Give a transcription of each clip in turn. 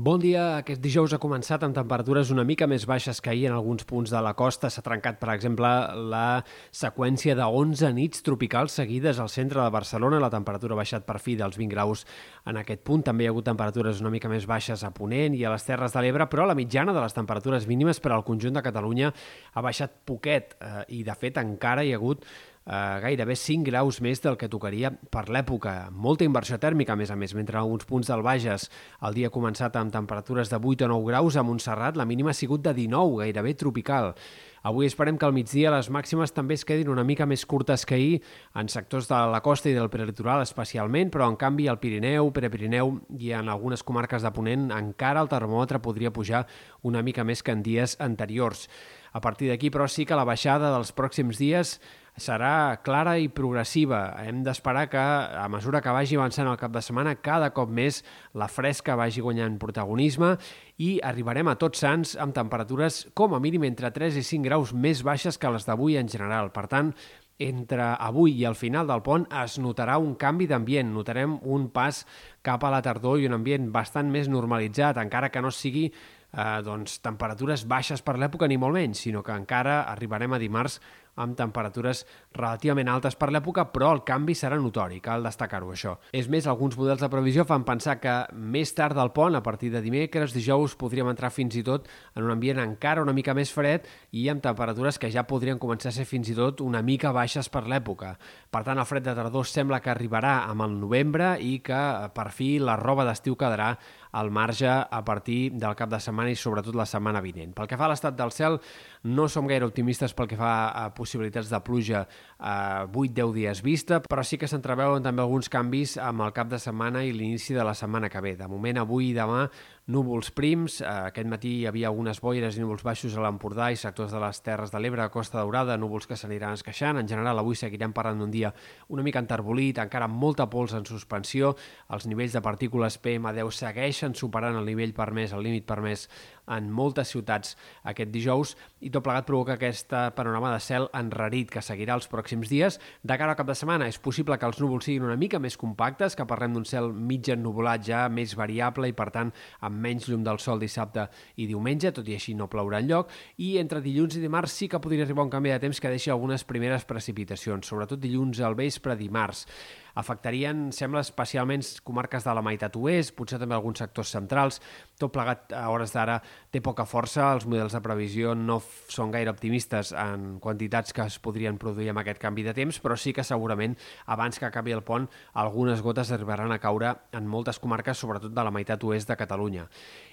Bon dia. Aquest dijous ha començat amb temperatures una mica més baixes que ahir en alguns punts de la costa. S'ha trencat, per exemple, la seqüència de 11 nits tropicals seguides al centre de Barcelona. La temperatura ha baixat per fi dels 20 graus en aquest punt. També hi ha hagut temperatures una mica més baixes a Ponent i a les Terres de l'Ebre, però la mitjana de les temperatures mínimes per al conjunt de Catalunya ha baixat poquet eh, i, de fet, encara hi ha hagut gairebé 5 graus més del que tocaria per l'època. Molta inversió tèrmica, a més a més, mentre en alguns punts del Bages el dia ha començat amb temperatures de 8 o 9 graus, a Montserrat la mínima ha sigut de 19, gairebé tropical. Avui esperem que al migdia les màximes també es quedin una mica més curtes que ahir en sectors de la costa i del prelitoral especialment, però en canvi al Pirineu, Prepirineu i en algunes comarques de Ponent encara el termòmetre podria pujar una mica més que en dies anteriors. A partir d'aquí, però, sí que la baixada dels pròxims dies serà clara i progressiva. Hem d'esperar que, a mesura que vagi avançant el cap de setmana, cada cop més la fresca vagi guanyant protagonisme i arribarem a tots sants amb temperatures com a mínim entre 3 i 5 graus més baixes que les d'avui en general. Per tant, entre avui i el final del pont es notarà un canvi d'ambient, notarem un pas cap a la tardor i un ambient bastant més normalitzat, encara que no sigui eh, doncs, temperatures baixes per l'època ni molt menys, sinó que encara arribarem a dimarts amb temperatures relativament altes per l'època, però el canvi serà notori, cal destacar-ho això. És més, alguns models de previsió fan pensar que més tard del pont, a partir de dimecres, dijous, podríem entrar fins i tot en un ambient encara una mica més fred i amb temperatures que ja podrien començar a ser fins i tot una mica baixes per l'època. Per tant, el fred de tardor sembla que arribarà amb el novembre i que, per fi, la roba d'estiu quedarà al marge a partir del cap de setmana i sobretot la setmana vinent. Pel que fa a l'estat del cel, no som gaire optimistes pel que fa a possibilitats de pluja a 8-10 dies vista, però sí que s'entreveuen també alguns canvis amb el cap de setmana i l'inici de la setmana que ve. De moment, avui i demà, núvols prims. Aquest matí hi havia algunes boires i núvols baixos a l'Empordà i sectors de les Terres de l'Ebre, Costa Daurada, núvols que s'aniran esqueixant. En general, avui seguirem parlant d'un dia una mica enterbolit, encara amb molta pols en suspensió. Els nivells de partícules PM10 segueixen superant el nivell permès, el límit permès en moltes ciutats aquest dijous i tot plegat provoca aquesta panorama de cel enrarit que seguirà els pròxims dies. De cara al cap de setmana és possible que els núvols siguin una mica més compactes, que parlem d'un cel mig ennuvolat ja més variable i per tant amb menys llum del sol dissabte i diumenge, tot i així no plourà lloc, i entre dilluns i dimarts sí que podria arribar un canvi de temps que deixi algunes primeres precipitacions, sobretot dilluns al vespre, dimarts afectarien, sembla, especialment comarques de la meitat oest, potser també alguns sectors centrals. Tot plegat a hores d'ara té poca força, els models de previsió no són gaire optimistes en quantitats que es podrien produir amb aquest canvi de temps, però sí que segurament abans que acabi el pont algunes gotes arribaran a caure en moltes comarques, sobretot de la meitat oest de Catalunya.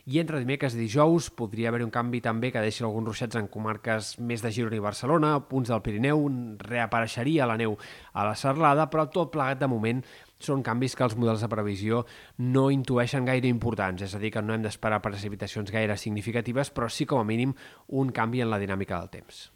I entre dimecres i dijous podria haver un canvi també que deixi alguns ruixats en comarques més de Girona i Barcelona, punts del Pirineu, reapareixeria la neu a la Serlada, però tot plegat de de moment són canvis que els models de previsió no intueixen gaire importants, és a dir, que no hem d'esperar precipitacions gaire significatives, però sí com a mínim un canvi en la dinàmica del temps.